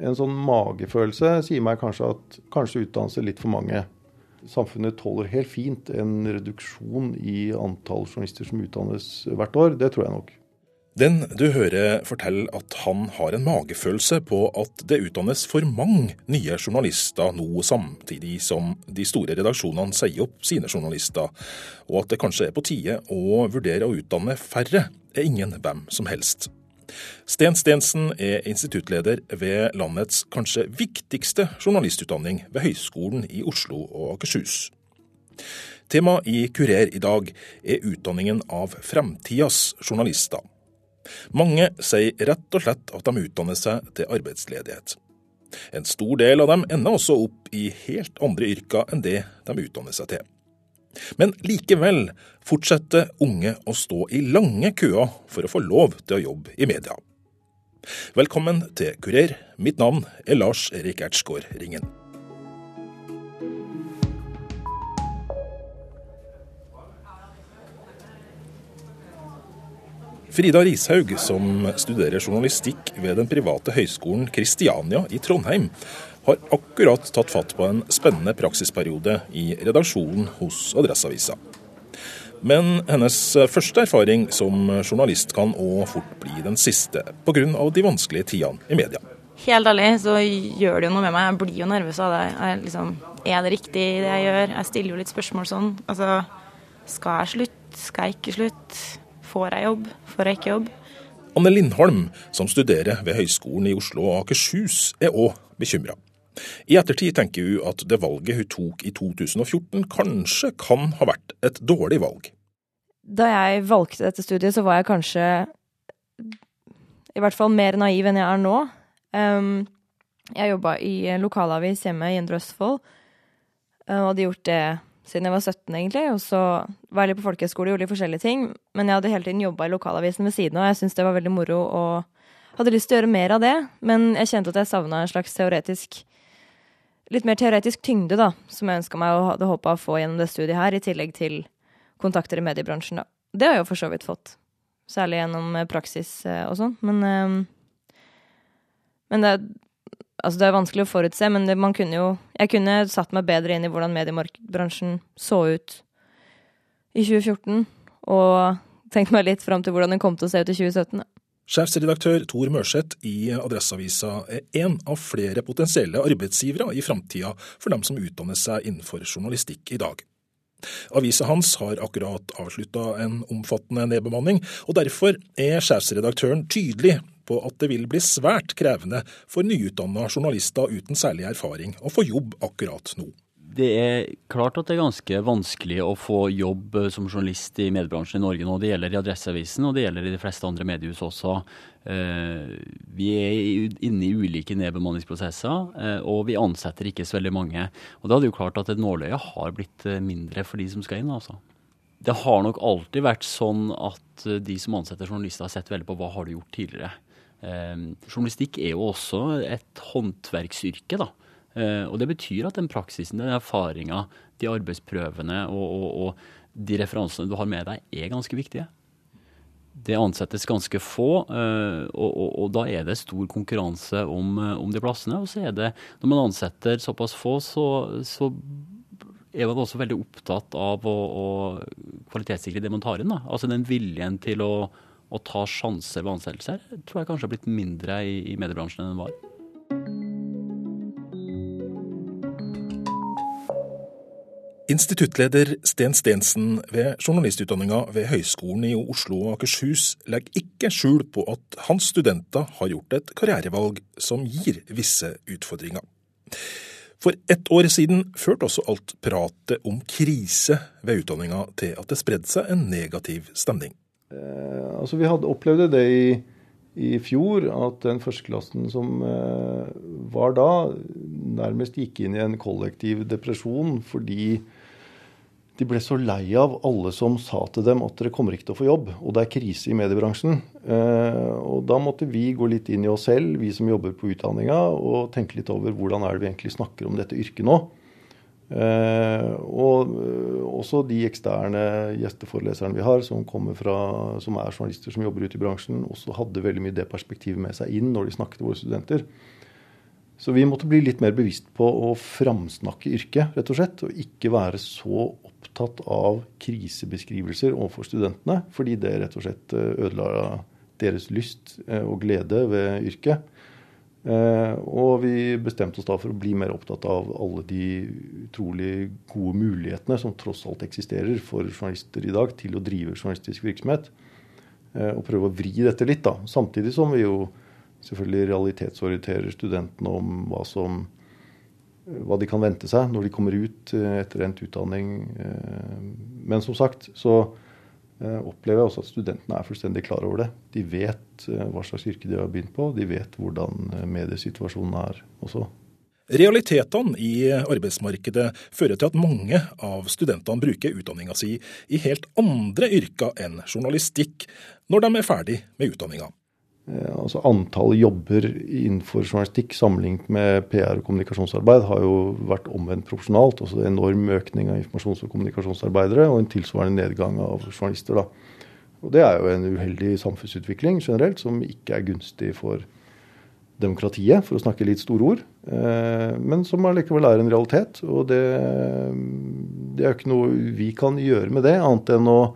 En sånn magefølelse sier meg kanskje at kanskje utdannelse litt for mange. Samfunnet tåler helt fint en reduksjon i antall journalister som utdannes hvert år. Det tror jeg nok. Den du hører forteller at han har en magefølelse på at det utdannes for mange nye journalister nå, samtidig som de store redaksjonene sier opp sine journalister, og at det kanskje er på tide å vurdere å utdanne færre, er ingen hvem som helst. Sten Stensen er instituttleder ved landets kanskje viktigste journalistutdanning ved Høgskolen i Oslo og Akershus. Tema i Kurer i dag er utdanningen av fremtidas journalister. Mange sier rett og slett at de utdanner seg til arbeidsledighet. En stor del av dem ender også opp i helt andre yrker enn det de utdanner seg til. Men likevel fortsetter unge å stå i lange køer for å få lov til å jobbe i media. Velkommen til Kurer. Mitt navn er Lars Erik Ertsgaard Ringen. Frida Rishaug, som studerer journalistikk ved den private høyskolen Kristiania i Trondheim, har akkurat tatt fatt på en spennende praksisperiode i redaksjonen hos Adresseavisa. Men hennes første erfaring som journalist kan òg fort bli den siste, pga. de vanskelige tidene i media. Helt ærlig så gjør det jo noe med meg. Jeg blir jo nervøs av det. Jeg, liksom, er det riktig det jeg gjør? Jeg stiller jo litt spørsmål sånn. Altså, skal jeg slutte? Skal jeg ikke slutte? Får jeg jobb? Får jeg ikke jobb? Anne Lindholm, som studerer ved Høgskolen i Oslo og Akershus, er òg bekymra. I ettertid tenker hun at det valget hun tok i 2014 kanskje kan ha vært et dårlig valg. Da jeg valgte dette studiet, så var jeg kanskje i hvert fall mer naiv enn jeg er nå. Um, jeg jobba i en lokalavis hjemme i Indre Østfold, og hadde gjort det siden jeg var 17, egentlig. Og så var jeg litt på folkehøyskole og gjorde litt forskjellige ting. Men jeg hadde hele tiden jobba i lokalavisen ved siden av, og jeg syntes det var veldig moro og hadde lyst til å gjøre mer av det. Men jeg kjente at jeg savna en slags teoretisk Litt mer teoretisk tyngde, da, som jeg ønska meg og hadde håpa å få gjennom det studiet her, i tillegg til kontakter i mediebransjen, da. Det har jeg jo for så vidt fått. Særlig gjennom eh, praksis eh, og sånn. Men, eh, men det, Altså, det er vanskelig å forutse, men det, man kunne jo Jeg kunne satt meg bedre inn i hvordan mediebransjen så ut i 2014, og tenkt meg litt fram til hvordan den kom til å se ut i 2017. Sjefsredaktør Tor Mørseth i Adresseavisa er en av flere potensielle arbeidsgivere i framtida for dem som utdanner seg innenfor journalistikk i dag. Avisa hans har akkurat avslutta en omfattende nedbemanning, og derfor er sjefsredaktøren tydelig på at det vil bli svært krevende for nyutdanna journalister uten særlig erfaring å få jobb akkurat nå. Det er klart at det er ganske vanskelig å få jobb eh, som journalist i mediebransjen i Norge nå. Det gjelder i Adresseavisen og det gjelder i de fleste andre mediehus også. Eh, vi er inne i ulike nedbemanningsprosesser, eh, og vi ansetter ikke så veldig mange. Og da er det jo klart at et nåløye har blitt mindre for de som skal inn. altså. Det har nok alltid vært sånn at de som ansetter journalister, har sett veldig på hva har du gjort tidligere. Journalistikk er jo også et håndverksyrke. da. Eh, og Det betyr at den praksisen, den erfaringa, de arbeidsprøvene og, og, og, de referansene du har med deg, er ganske viktige. Det ansettes ganske få, eh, og, og da er det stor konkurranse om, om, de plassene. Og så er det, når man ansetter såpass få, så, så er man også veldig opptatt av å, å kvalitetssikre det man tar inn. Da. Altså den viljen til å å ta sjanser ved ansettelser tror jeg kanskje har blitt mindre i, i mediebransjen enn den var. Instituttleder Sten Stensen ved journalistutdanninga ved Høgskolen i Oslo og Akershus legger ikke skjul på at hans studenter har gjort et karrierevalg som gir visse utfordringer. For ett år siden førte også alt pratet om krise ved utdanninga til at det spredde seg en negativ stemning. Eh, altså Vi hadde opplevd det i, i fjor, at den førsteklassen som eh, var da, nærmest gikk inn i en kollektiv depresjon fordi de ble så lei av alle som sa til dem at dere kommer ikke til å få jobb, og det er krise i mediebransjen. Eh, og da måtte vi gå litt inn i oss selv, vi som jobber på utdanninga, og tenke litt over hvordan er det vi egentlig snakker om dette yrket nå. Eh, og eh, også de eksterne gjesteforeleserne vi har, som, fra, som er journalister som jobber ute i bransjen, også hadde veldig mye det perspektivet med seg inn når de snakket til våre studenter. Så vi måtte bli litt mer bevisst på å framsnakke yrket, rett og slett. Og ikke være så opptatt av krisebeskrivelser overfor studentene, fordi det rett og slett eh, ødela deres lyst eh, og glede ved yrket. Eh, og vi bestemte oss da for å bli mer opptatt av alle de utrolig gode mulighetene som tross alt eksisterer for journalister i dag til å drive journalistisk virksomhet. Og prøve å vri dette litt, da. Samtidig som vi jo selvfølgelig realitetsorienterer studentene om hva, som, hva de kan vente seg når de kommer ut eh, etter endt utdanning. Eh, men som sagt så eh, opplever jeg også at studentene er fullstendig klar over det. De vet hva slags yrke de har begynt på, de vet hvordan mediesituasjonen er også. Realitetene i arbeidsmarkedet fører til at mange av studentene bruker utdanninga si i helt andre yrker enn journalistikk når de er ferdig med utdanninga. Eh, altså Antall jobber innenfor journalistikk sammenlignet med PR- og kommunikasjonsarbeid har jo vært omvendt proporsjonalt. Altså en enorm økning av informasjons- og kommunikasjonsarbeidere og en tilsvarende nedgang av journalister. da. Og Det er jo en uheldig samfunnsutvikling generelt, som ikke er gunstig for demokratiet, for å snakke litt store ord. Eh, men som allikevel er en realitet. Og det, det er jo ikke noe vi kan gjøre med det, annet enn å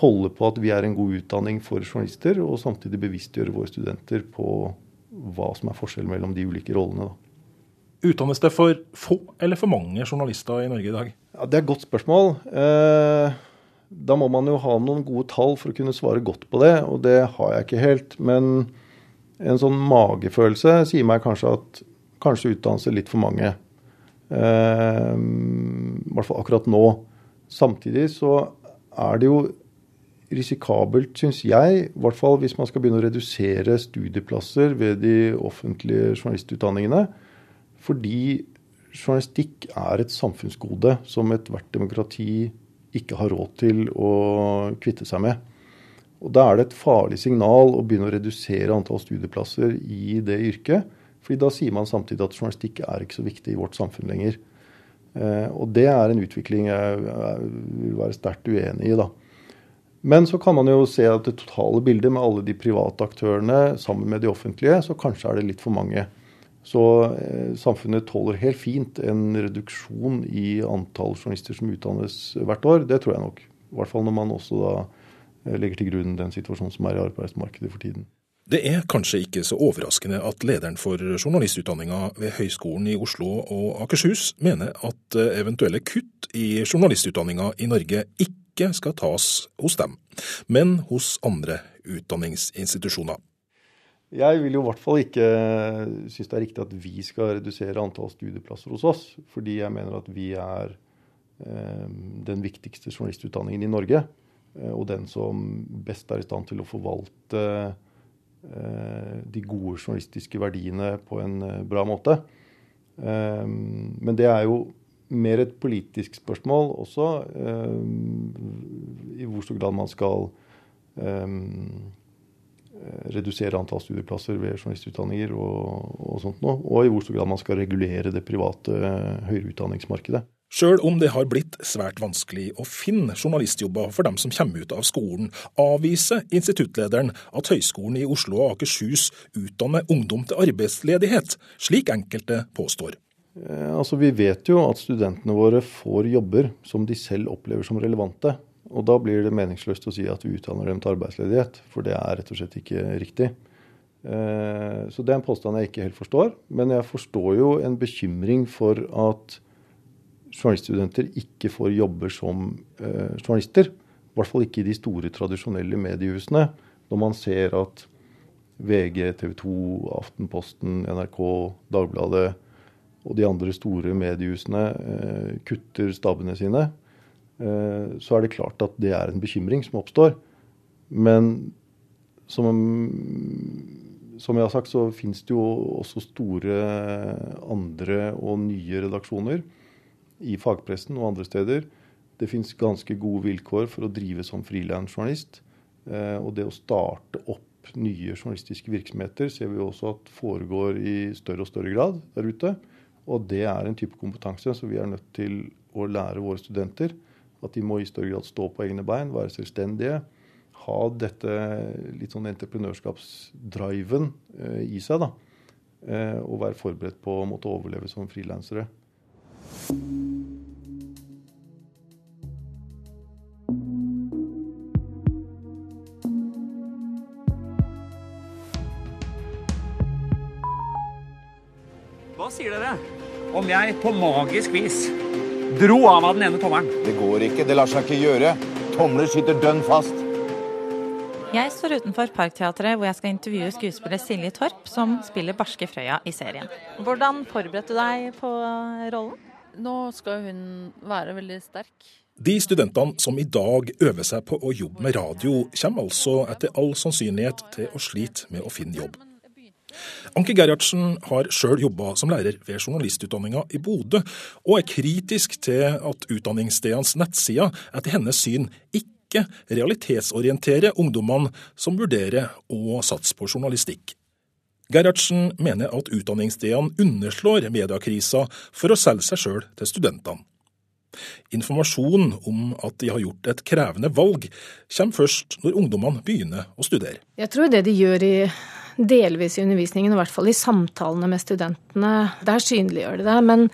holde på at vi er en god utdanning for journalister, og samtidig bevisstgjøre våre studenter på hva som er forskjellen mellom de ulike rollene. Da. Utdannes det for få eller for mange journalister i Norge i dag? Ja, Det er et godt spørsmål. Eh, da må man jo ha noen gode tall for å kunne svare godt på det, og det har jeg ikke helt. Men en sånn magefølelse sier meg kanskje at kanskje utdannes det litt for mange. Eh, I hvert fall akkurat nå. Samtidig så er det jo risikabelt, syns jeg, i hvert fall hvis man skal begynne å redusere studieplasser ved de offentlige journalistutdanningene. Fordi journalistikk er et samfunnsgode som ethvert demokrati ikke har råd til å kvitte seg med. Og Da er det et farlig signal å begynne å redusere antall studieplasser i det yrket. fordi da sier man samtidig at journalistikk er ikke så viktig i vårt samfunn lenger. Eh, og det er en utvikling jeg vil være sterkt uenig i. da. Men så kan man jo se at det totale bildet med alle de private aktørene sammen med de offentlige, så kanskje er det litt for mange. Så eh, samfunnet tåler helt fint en reduksjon i antall journalister som utdannes hvert år. Det tror jeg nok. I hvert fall når man også da eh, legger til grunn den situasjonen som er i arbeidsmarkedet for tiden. Det er kanskje ikke så overraskende at lederen for journalistutdanninga ved Høgskolen i Oslo og Akershus mener at eh, eventuelle kutt i journalistutdanninga i Norge ikke ikke skal tas hos dem, men hos andre utdanningsinstitusjoner. Jeg vil jo i hvert fall ikke synes det er riktig at vi skal redusere antall studieplasser hos oss. Fordi jeg mener at vi er eh, den viktigste journalistutdanningen i Norge. Eh, og den som best er i stand til å forvalte eh, de gode journalistiske verdiene på en bra måte. Men det er jo mer et politisk spørsmål også. Eh, I hvor stor grad man skal eh, redusere antall studieplasser ved journalistutdanninger og, og sånt noe. Og i hvor stor grad man skal regulere det private høyere utdanningsmarkedet. Sjøl om det har blitt svært vanskelig å finne journalistjobber for dem som kommer ut av skolen, avviser instituttlederen at Høgskolen i Oslo og Akershus utdanner ungdom til arbeidsledighet, slik enkelte påstår. Eh, altså, vi vet jo at studentene våre får jobber som de selv opplever som relevante. Og da blir det meningsløst å si at vi utdanner dem til arbeidsledighet, for det er rett og slett ikke riktig. Eh, så det er en påstand jeg ikke helt forstår. Men jeg forstår jo en bekymring for at journaliststudenter ikke får jobber som eh, journalister. I hvert fall ikke i de store, tradisjonelle mediehusene. Når man ser at VG, TV 2, Aftenposten, NRK, Dagbladet og de andre store mediehusene eh, kutter stabene sine, eh, så er det klart at det er en bekymring som oppstår. Men som, som jeg har sagt, så finnes det jo også store andre og nye redaksjoner i fagpressen og andre steder. Det finnes ganske gode vilkår for å drive som frilansjournalist. Eh, og det å starte opp nye journalistiske virksomheter ser vi også at foregår i større og større grad der ute. Og det er en type kompetanse som vi er nødt til å lære våre studenter. At de må i større grad stå på egne bein, være selvstendige. Ha dette litt sånn entreprenørskapsdriven eh, i seg. da. og være forberedt på å måtte overleve som frilansere. Hva sier dere om jeg på magisk vis dro av av den ene tommelen? Det går ikke, det lar seg ikke gjøre. Tomler sitter dønn fast. Jeg står utenfor Parkteatret hvor jeg skal intervjue skuespiller Silje Torp, som spiller barske Frøya i serien. Hvordan forberedte du deg på rollen? Nå skal hun være veldig sterk. De studentene som i dag øver seg på å jobbe med radio, kommer altså etter all sannsynlighet til å slite med å finne jobb. Anki Gerhardsen har sjøl jobba som lærer ved journalistutdanninga i Bodø, og er kritisk til at utdanningsstedenes nettsider etter hennes syn ikke realitetsorienterer ungdommene som vurderer å satse på journalistikk. Gerhardsen mener at utdanningsstedene underslår mediekrisa for å selge seg sjøl til studentene. Informasjon om at de har gjort et krevende valg, kommer først når ungdommene begynner å studere. Jeg tror det de gjør i delvis i undervisningen, i hvert fall i samtalene med studentene. Der synliggjør de det. Men,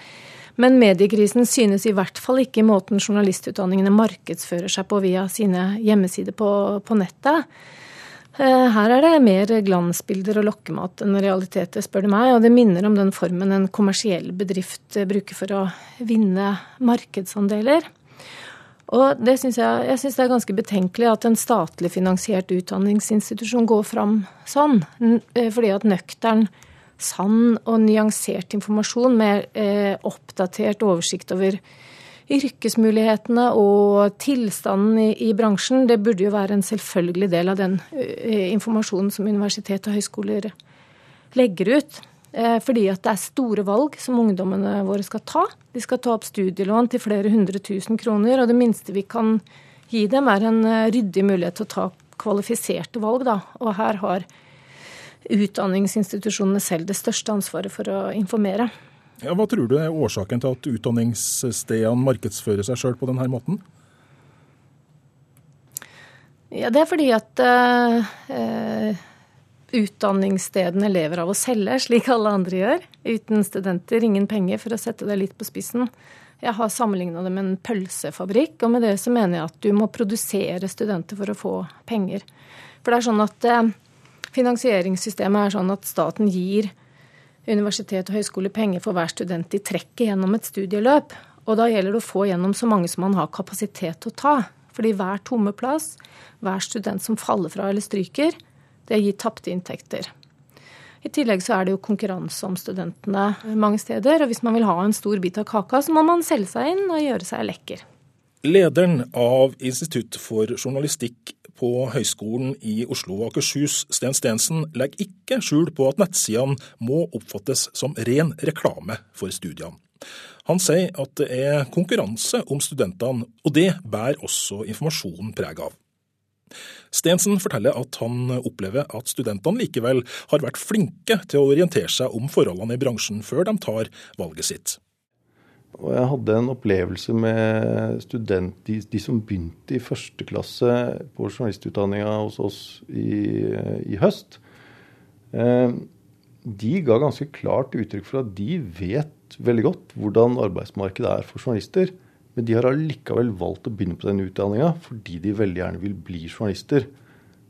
men mediekrisen synes i hvert fall ikke i måten journalistutdanningene markedsfører seg på via sine hjemmesider på, på nettet. Eh, her er det mer glansbilder og lokkemat enn realiteter, spør du meg. Og det minner om den formen en kommersiell bedrift bruker for å vinne markedsandeler. Og det synes jeg, jeg synes det er ganske betenkelig at en statlig finansiert utdanningsinstitusjon går fram sånn. Eh, fordi at nøktern, sann og nyansert informasjon med eh, oppdatert oversikt over yrkesmulighetene og tilstanden i, i, bransjen, det burde jo være en selvfølgelig del av den uh, informasjonen som universitet og høyskoler legger ut. Eh, fordi at det er store valg som ungdommene våre skal ta. De skal ta opp studielån til flere hundre tusen kroner, og det minste vi kan gi dem, er en eh, ryddig mulighet til å ta kvalifiserte valg. Da. Og her har utdanningsinstitusjonene selv det største ansvaret for å informere. Ja, hva tror du er årsaken til at utdanningsstedene markedsfører seg sjøl på denne måten? Ja, Det er fordi at uh, utdanningsstedene lever av å selge, slik alle andre gjør. Uten studenter, ingen penger, for å sette det litt på spissen. Jeg har sammenligna det med en pølsefabrikk, og med det så mener jeg at du må produsere studenter for å få penger. For det er sånn at eh, Finansieringssystemet er sånn at staten gir universitet og høyskole penger for hver student de trekker gjennom et studieløp. Og da gjelder det å få gjennom så mange som man har kapasitet til å ta. Fordi hver tomme plass, hver student som faller fra eller stryker, det gir tapte inntekter. I tillegg så er det jo konkurranse om studentene mange steder. Og hvis man vil ha en stor bit av kaka, så må man selge seg inn og gjøre seg lekker. Lederen av Institutt for journalistikk på Høgskolen i Oslo og Akershus, Sten Stensen, legger ikke skjul på at nettsidene må oppfattes som ren reklame for studiene. Han sier at det er konkurranse om studentene, og det bærer også informasjonen preg av. Stensen forteller at han opplever at studentene likevel har vært flinke til å orientere seg om forholdene i bransjen før de tar valget sitt. Og jeg hadde en opplevelse med student, de, de som begynte i første klasse på journalistutdanninga hos oss i, i høst. Eh, de ga ganske klart uttrykk for at de vet veldig godt hvordan arbeidsmarkedet er for journalister. Men de har allikevel valgt å begynne på den utdanninga fordi de veldig gjerne vil bli journalister.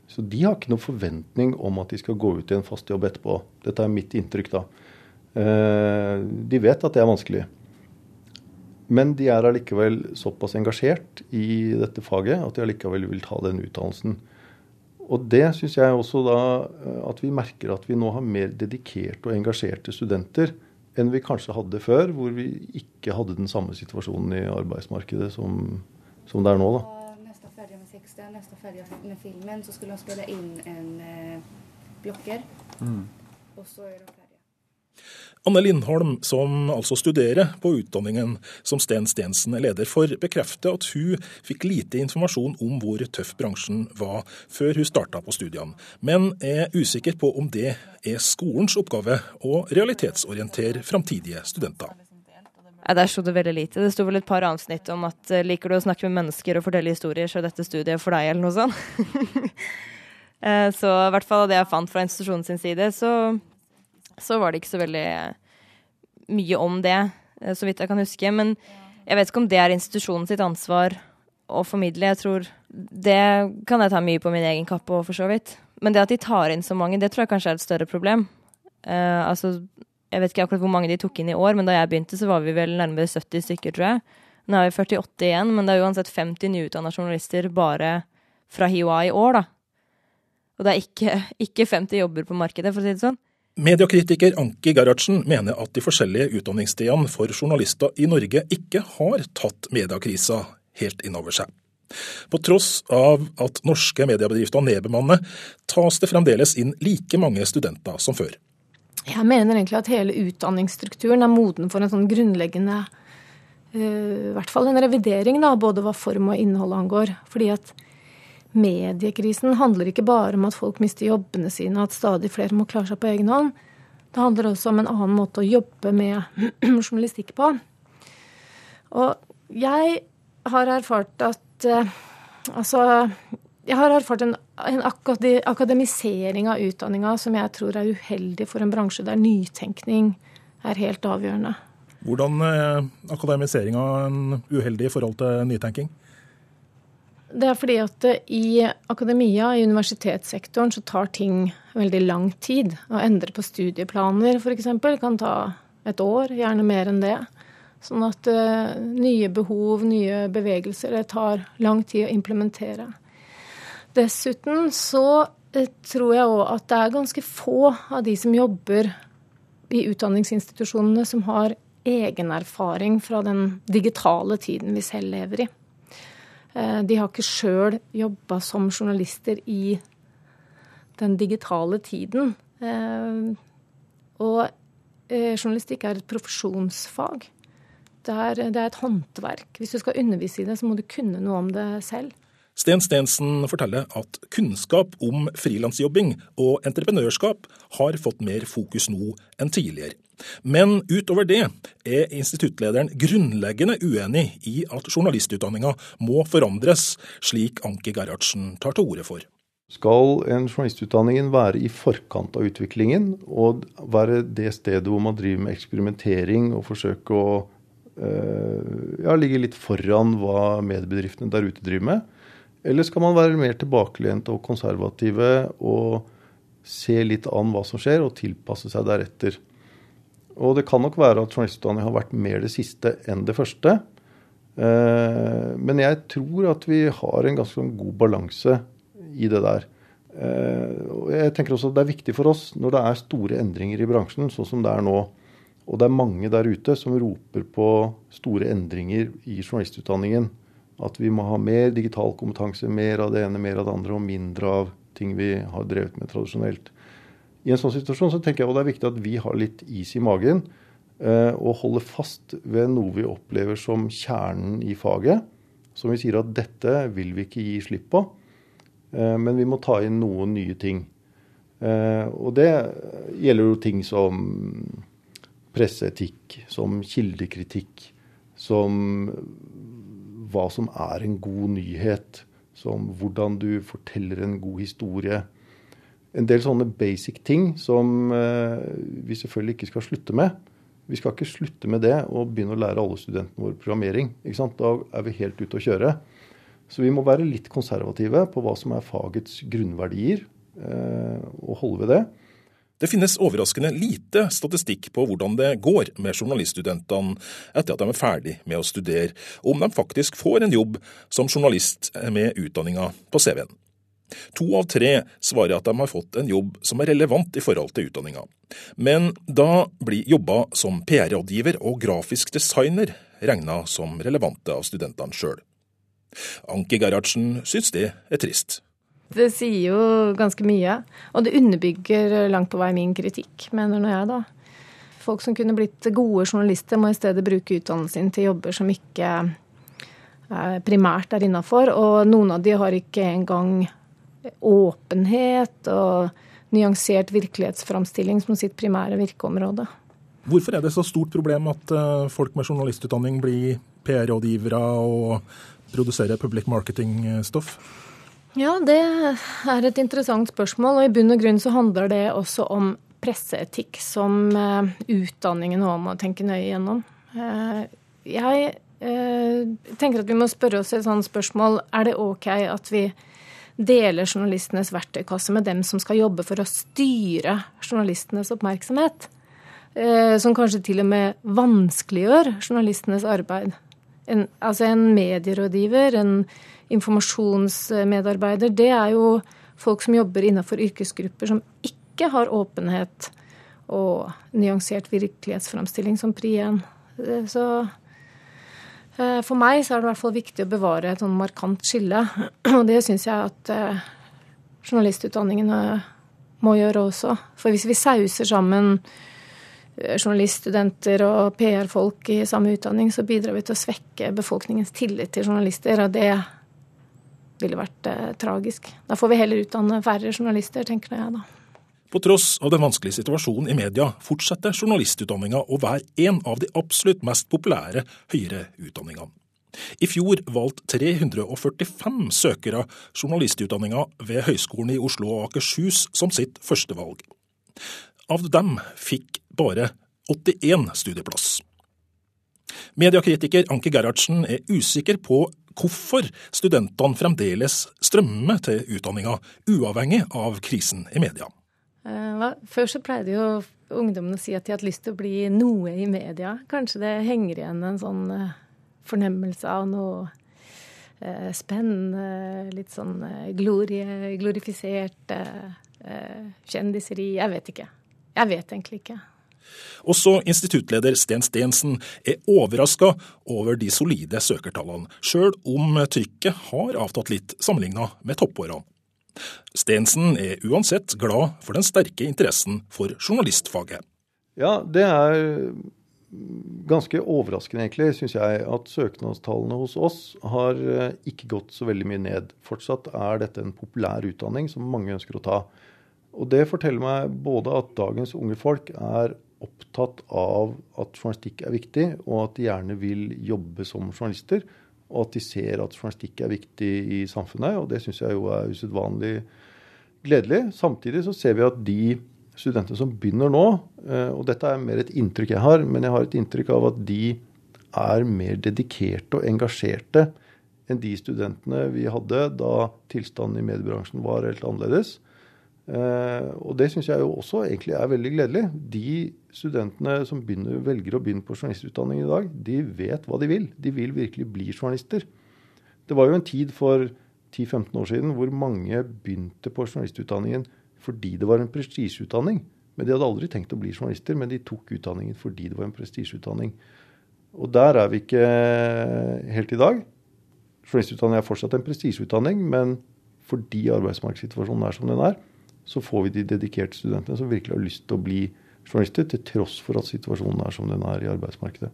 Så de har ikke noen forventning om at de skal gå ut i en fast jobb etterpå. Dette er mitt inntrykk, da. Eh, de vet at det er vanskelig. Men de er allikevel såpass engasjert i dette faget at de allikevel vil ta den utdannelsen. Og det syns jeg også da eh, at vi merker at vi nå har mer dedikerte og engasjerte studenter enn vi kanskje hadde før, hvor vi ikke hadde den samme situasjonen i arbeidsmarkedet som, som det er nå. da. Neste ferdig med teksten, neste ferdig med filmen, så skulle han spille inn en eh, blokker. Mm. Og så er det. Anne Lindholm, som altså studerer på utdanningen som Sten Stensen er leder for, bekrefter at hun fikk lite informasjon om hvor tøff bransjen var før hun starta på studiene, men er usikker på om det er skolens oppgave å realitetsorientere framtidige studenter. Ja, Der sto det veldig lite. Det sto vel et par avsnitt om at uh, liker du å snakke med mennesker og fortelle historier, så er dette studiet for deg, eller noe sånt. uh, så i hvert fall av det jeg fant fra institusjonen sin side, så så var det ikke så veldig mye om det, eh, så vidt jeg kan huske. Men jeg vet ikke om det er institusjonen sitt ansvar å formidle. Jeg tror Det kan jeg ta mye på min egen kappe òg, for så vidt. Men det at de tar inn så mange, det tror jeg kanskje er et større problem. Uh, altså, jeg vet ikke akkurat hvor mange de tok inn i år, men da jeg begynte, så var vi vel nærmere 70 stykker, tror jeg. Nå er vi 48 igjen, men det er uansett 50 nyutdanna journalister bare fra HiOA i år, da. Og det er ikke, ikke 50 jobber på markedet, for å si det sånn. Mediekritiker Anki Gerhardsen mener at de forskjellige utdanningsstedene for journalister i Norge ikke har tatt mediekrisa helt inn over seg. På tross av at norske mediebedrifter nedbemanner, tas det fremdeles inn like mange studenter som før. Jeg mener egentlig at hele utdanningsstrukturen er moden for en sånn grunnleggende uh, I hvert fall en revidering, da, både hva form og innhold angår. Fordi at mediekrisen handler ikke bare om at folk mister jobbene sine, og at stadig flere må klare seg på egen hånd. Det handler også om en annen måte å jobbe med journalistikk på. Og jeg har erfart at uh, Altså, jeg har erfart en, en akademisering av utdanninga som jeg tror er uheldig for en bransje der nytenkning er helt avgjørende. Hvordan er eh, akademiseringa uheldig i forhold til nytenking? Det er fordi at eh, i akademia, i universitetssektoren, så tar ting veldig lang tid. Å endre på studieplaner f.eks. kan ta et år, gjerne mer enn det. Sånn at uh, nye behov, nye bevegelser, det tar lang tid å implementere. Dessuten så uh, tror jeg òg at det er ganske få av de som jobber i utdanningsinstitusjonene som har egenerfaring fra den digitale tiden vi selv lever i. Uh, de har ikke sjøl jobba som journalister i den digitale tiden. Og journalistikk er et profesjonsfag. Det er, det er et håndverk. Hvis du skal undervise i det, så må du kunne noe om det selv. Sten Stensen forteller at kunnskap om frilansjobbing og entreprenørskap har fått mer fokus nå enn tidligere. Men utover det er instituttlederen grunnleggende uenig i at journalistutdanninga må forandres, slik Anki Gerhardsen tar til orde for. Skal en journalistutdanning være i forkant av utviklingen og være det stedet hvor man driver med eksperimentering og forsøker å Eh, ja, ligge litt foran hva mediebedriftene der ute driver med? Eller skal man være mer tilbakelente og konservative og se litt an hva som skjer, og tilpasse seg deretter? Og det kan nok være at journalistutdanning har vært mer det siste enn det første. Eh, men jeg tror at vi har en ganske god balanse i det der. Eh, jeg tenker også at Det er viktig for oss når det er store endringer i bransjen, sånn som det er nå, og det er mange der ute som roper på store endringer i journalistutdanningen. At vi må ha mer digital kompetanse, mer av det ene, mer av det andre, og mindre av ting vi har drevet med tradisjonelt. I en sånn situasjon så tenker jeg det er viktig at vi har litt is i magen eh, og holder fast ved noe vi opplever som kjernen i faget. Som vi sier at dette vil vi ikke gi slipp på, eh, men vi må ta inn noen nye ting. Eh, og det gjelder jo ting som presseetikk, som kildekritikk, som hva som er en god nyhet, som hvordan du forteller en god historie. En del sånne basic ting som eh, vi selvfølgelig ikke skal slutte med. Vi skal ikke slutte med det og begynne å lære alle studentene våre programmering. Da er vi helt ute å kjøre. Så vi må være litt konservative på hva som er fagets grunnverdier, eh, og holde ved det. Det finnes overraskende lite statistikk på hvordan det går med journaliststudentene etter at de er ferdig med å studere, og om de faktisk får en jobb som journalist med utdanninga på CV-en. To av tre svarer at de har fått en jobb som er relevant i forhold til utdanninga. Men da blir jobba som PR-rådgiver og grafisk designer regna som relevante av studentene sjøl. Anki Gerhardsen syns det er trist. Det sier jo ganske mye. Og det underbygger langt på vei min kritikk, mener nå jeg, da. Folk som kunne blitt gode journalister, må i stedet bruke utdannelsen sin til jobber som ikke primært er innafor. Og noen av de har ikke engang åpenhet og nyansert virkelighetsframstilling som sitt primære virkeområde. Hvorfor er det så stort problem at eh, folk med journalistutdanning blir PR-rådgivere og produserer public marketing-stoff? Ja, det er et interessant spørsmål. Og i bunn og grunn så handler det også om presseetikk som uh, utdanningen òg må tenke nøye gjennom. Jeg tenker at vi må spørre oss et sånt spørsmål. Er det OK at vi deler journalistenes verktøykasse med dem som skal jobbe for å styre journalistenes oppmerksomhet? Som kanskje til og med vanskeliggjør journalistenes arbeid. En, altså en medierådgiver, en informasjonsmedarbeider, det er jo folk som jobber innenfor yrkesgrupper som ikke har åpenhet og nyansert virkelighetsframstilling som pri 1. Så eh, for meg så er det i hvert fall viktig å bevare et sånn markant skille. Og det syns jeg at eh, journalistutdanningene må gjøre også. For hvis vi sauser sammen eh, journaliststudenter og PR-folk i samme utdanning, så bidrar vi til å svekke befolkningens tillit til journalister. Og det ville vært eh, tragisk. Da får vi heller utdanne færre journalister, tenker jeg da. På tross av den vanskelige situasjonen i media fortsetter journalistutdanninga å være en av de absolutt mest populære høyere utdanningene. I fjor valgte 345 søkere journalistutdanninga ved Høgskolen i Oslo og Akershus som sitt førstevalg. Av dem fikk bare 81 studieplass. Mediekritiker Anke Gerhardsen er usikker på hvorfor studentene fremdeles strømmer til utdanninga, uavhengig av krisen i media. Eh, før så pleide jo ungdommene å si at de hadde lyst til å bli noe i media. Kanskje det henger igjen en sånn eh, fornemmelse av noe eh, spennende, litt sånn glorie, glorifisert kjendiseri. Jeg vet ikke. Jeg vet egentlig ikke. Også instituttleder Sten Stensen er overraska over de solide søkertallene, sjøl om trykket har avtatt litt sammenligna med toppårene. Stensen er uansett glad for den sterke interessen for journalistfaget. Ja, det er ganske overraskende, egentlig, syns jeg, at søknadstallene hos oss har eh, ikke gått så veldig mye ned. Fortsatt er dette en populær utdanning som mange ønsker å ta. Og det forteller meg både at dagens unge folk er opptatt av at journalistikk er viktig, og at de gjerne vil jobbe som journalister. Og at de ser at journalistikk er viktig i samfunnet, og det syns jeg jo er usedvanlig gledelig. Samtidig så ser vi at de studentene som begynner nå, eh, og dette er mer et inntrykk jeg har, men jeg har et inntrykk av at de er mer dedikerte og engasjerte enn de studentene vi hadde da tilstanden i mediebransjen var helt annerledes. Eh, og det syns jeg jo også egentlig er veldig gledelig. De studentene som begynner, velger å begynne på journalistutdanning i dag, de vet hva de vil. De vil virkelig bli journalister. Det var jo en tid for 10-15 år siden hvor mange begynte på journalistutdanningen fordi det var en prestisjeutdanning. Men de hadde aldri tenkt å bli journalister, men de tok utdanningen fordi det var en prestisjeutdanning. Og der er vi ikke helt i dag. Journalistutdanning er fortsatt en prestisjeutdanning, men fordi arbeidsmarkedssituasjonen er som den er, så får vi de dedikerte studentene som virkelig har lyst til å bli journalister, til tross for at situasjonen er som den er i arbeidsmarkedet.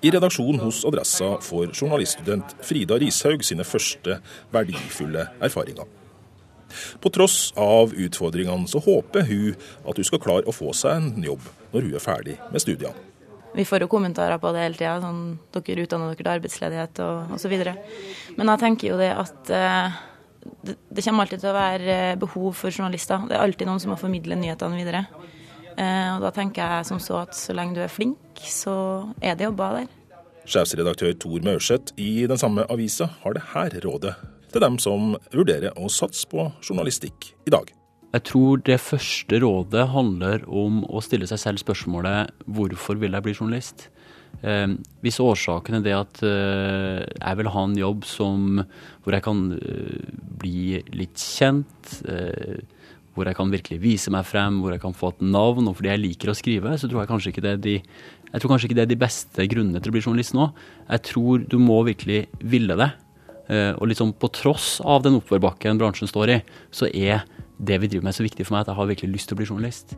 I redaksjonen hos Adressa får journaliststudent Frida Rishaug sine første verdifulle erfaringer. På tross av utfordringene så håper hun at hun skal klare å få seg en jobb når hun er ferdig med studiene. Vi får jo kommentarer på det hele tida, sånn dere utdanner dere til arbeidsledighet og osv. Men jeg tenker jo det at eh, det, det, kommer alltid til å være eh, behov for journalister. Det er alltid noen som må formidle nyhetene videre. Eh, og da tenker jeg som så at så lenge du er flink, så er det jobber der. Sjefsredaktør Tor Maurseth i den samme avisa har det her rådet til dem som vurderer å satse på journalistikk i dag. Jeg tror det første rådet handler om å stille seg selv spørsmålet hvorfor vil jeg bli journalist? Eh, hvis årsaken er det at eh, jeg vil ha en jobb som, hvor jeg kan eh, bli litt kjent, eh, hvor jeg kan virkelig vise meg frem, hvor jeg kan få et navn, og fordi jeg liker å skrive, så tror jeg kanskje ikke det er de, ikke det er de beste grunnene til å bli journalist nå. Jeg tror du må virkelig ville det. Eh, og liksom på tross av den oppoverbakken bransjen står i, så er det vi driver med så viktig for meg at jeg har virkelig lyst til å bli journalist.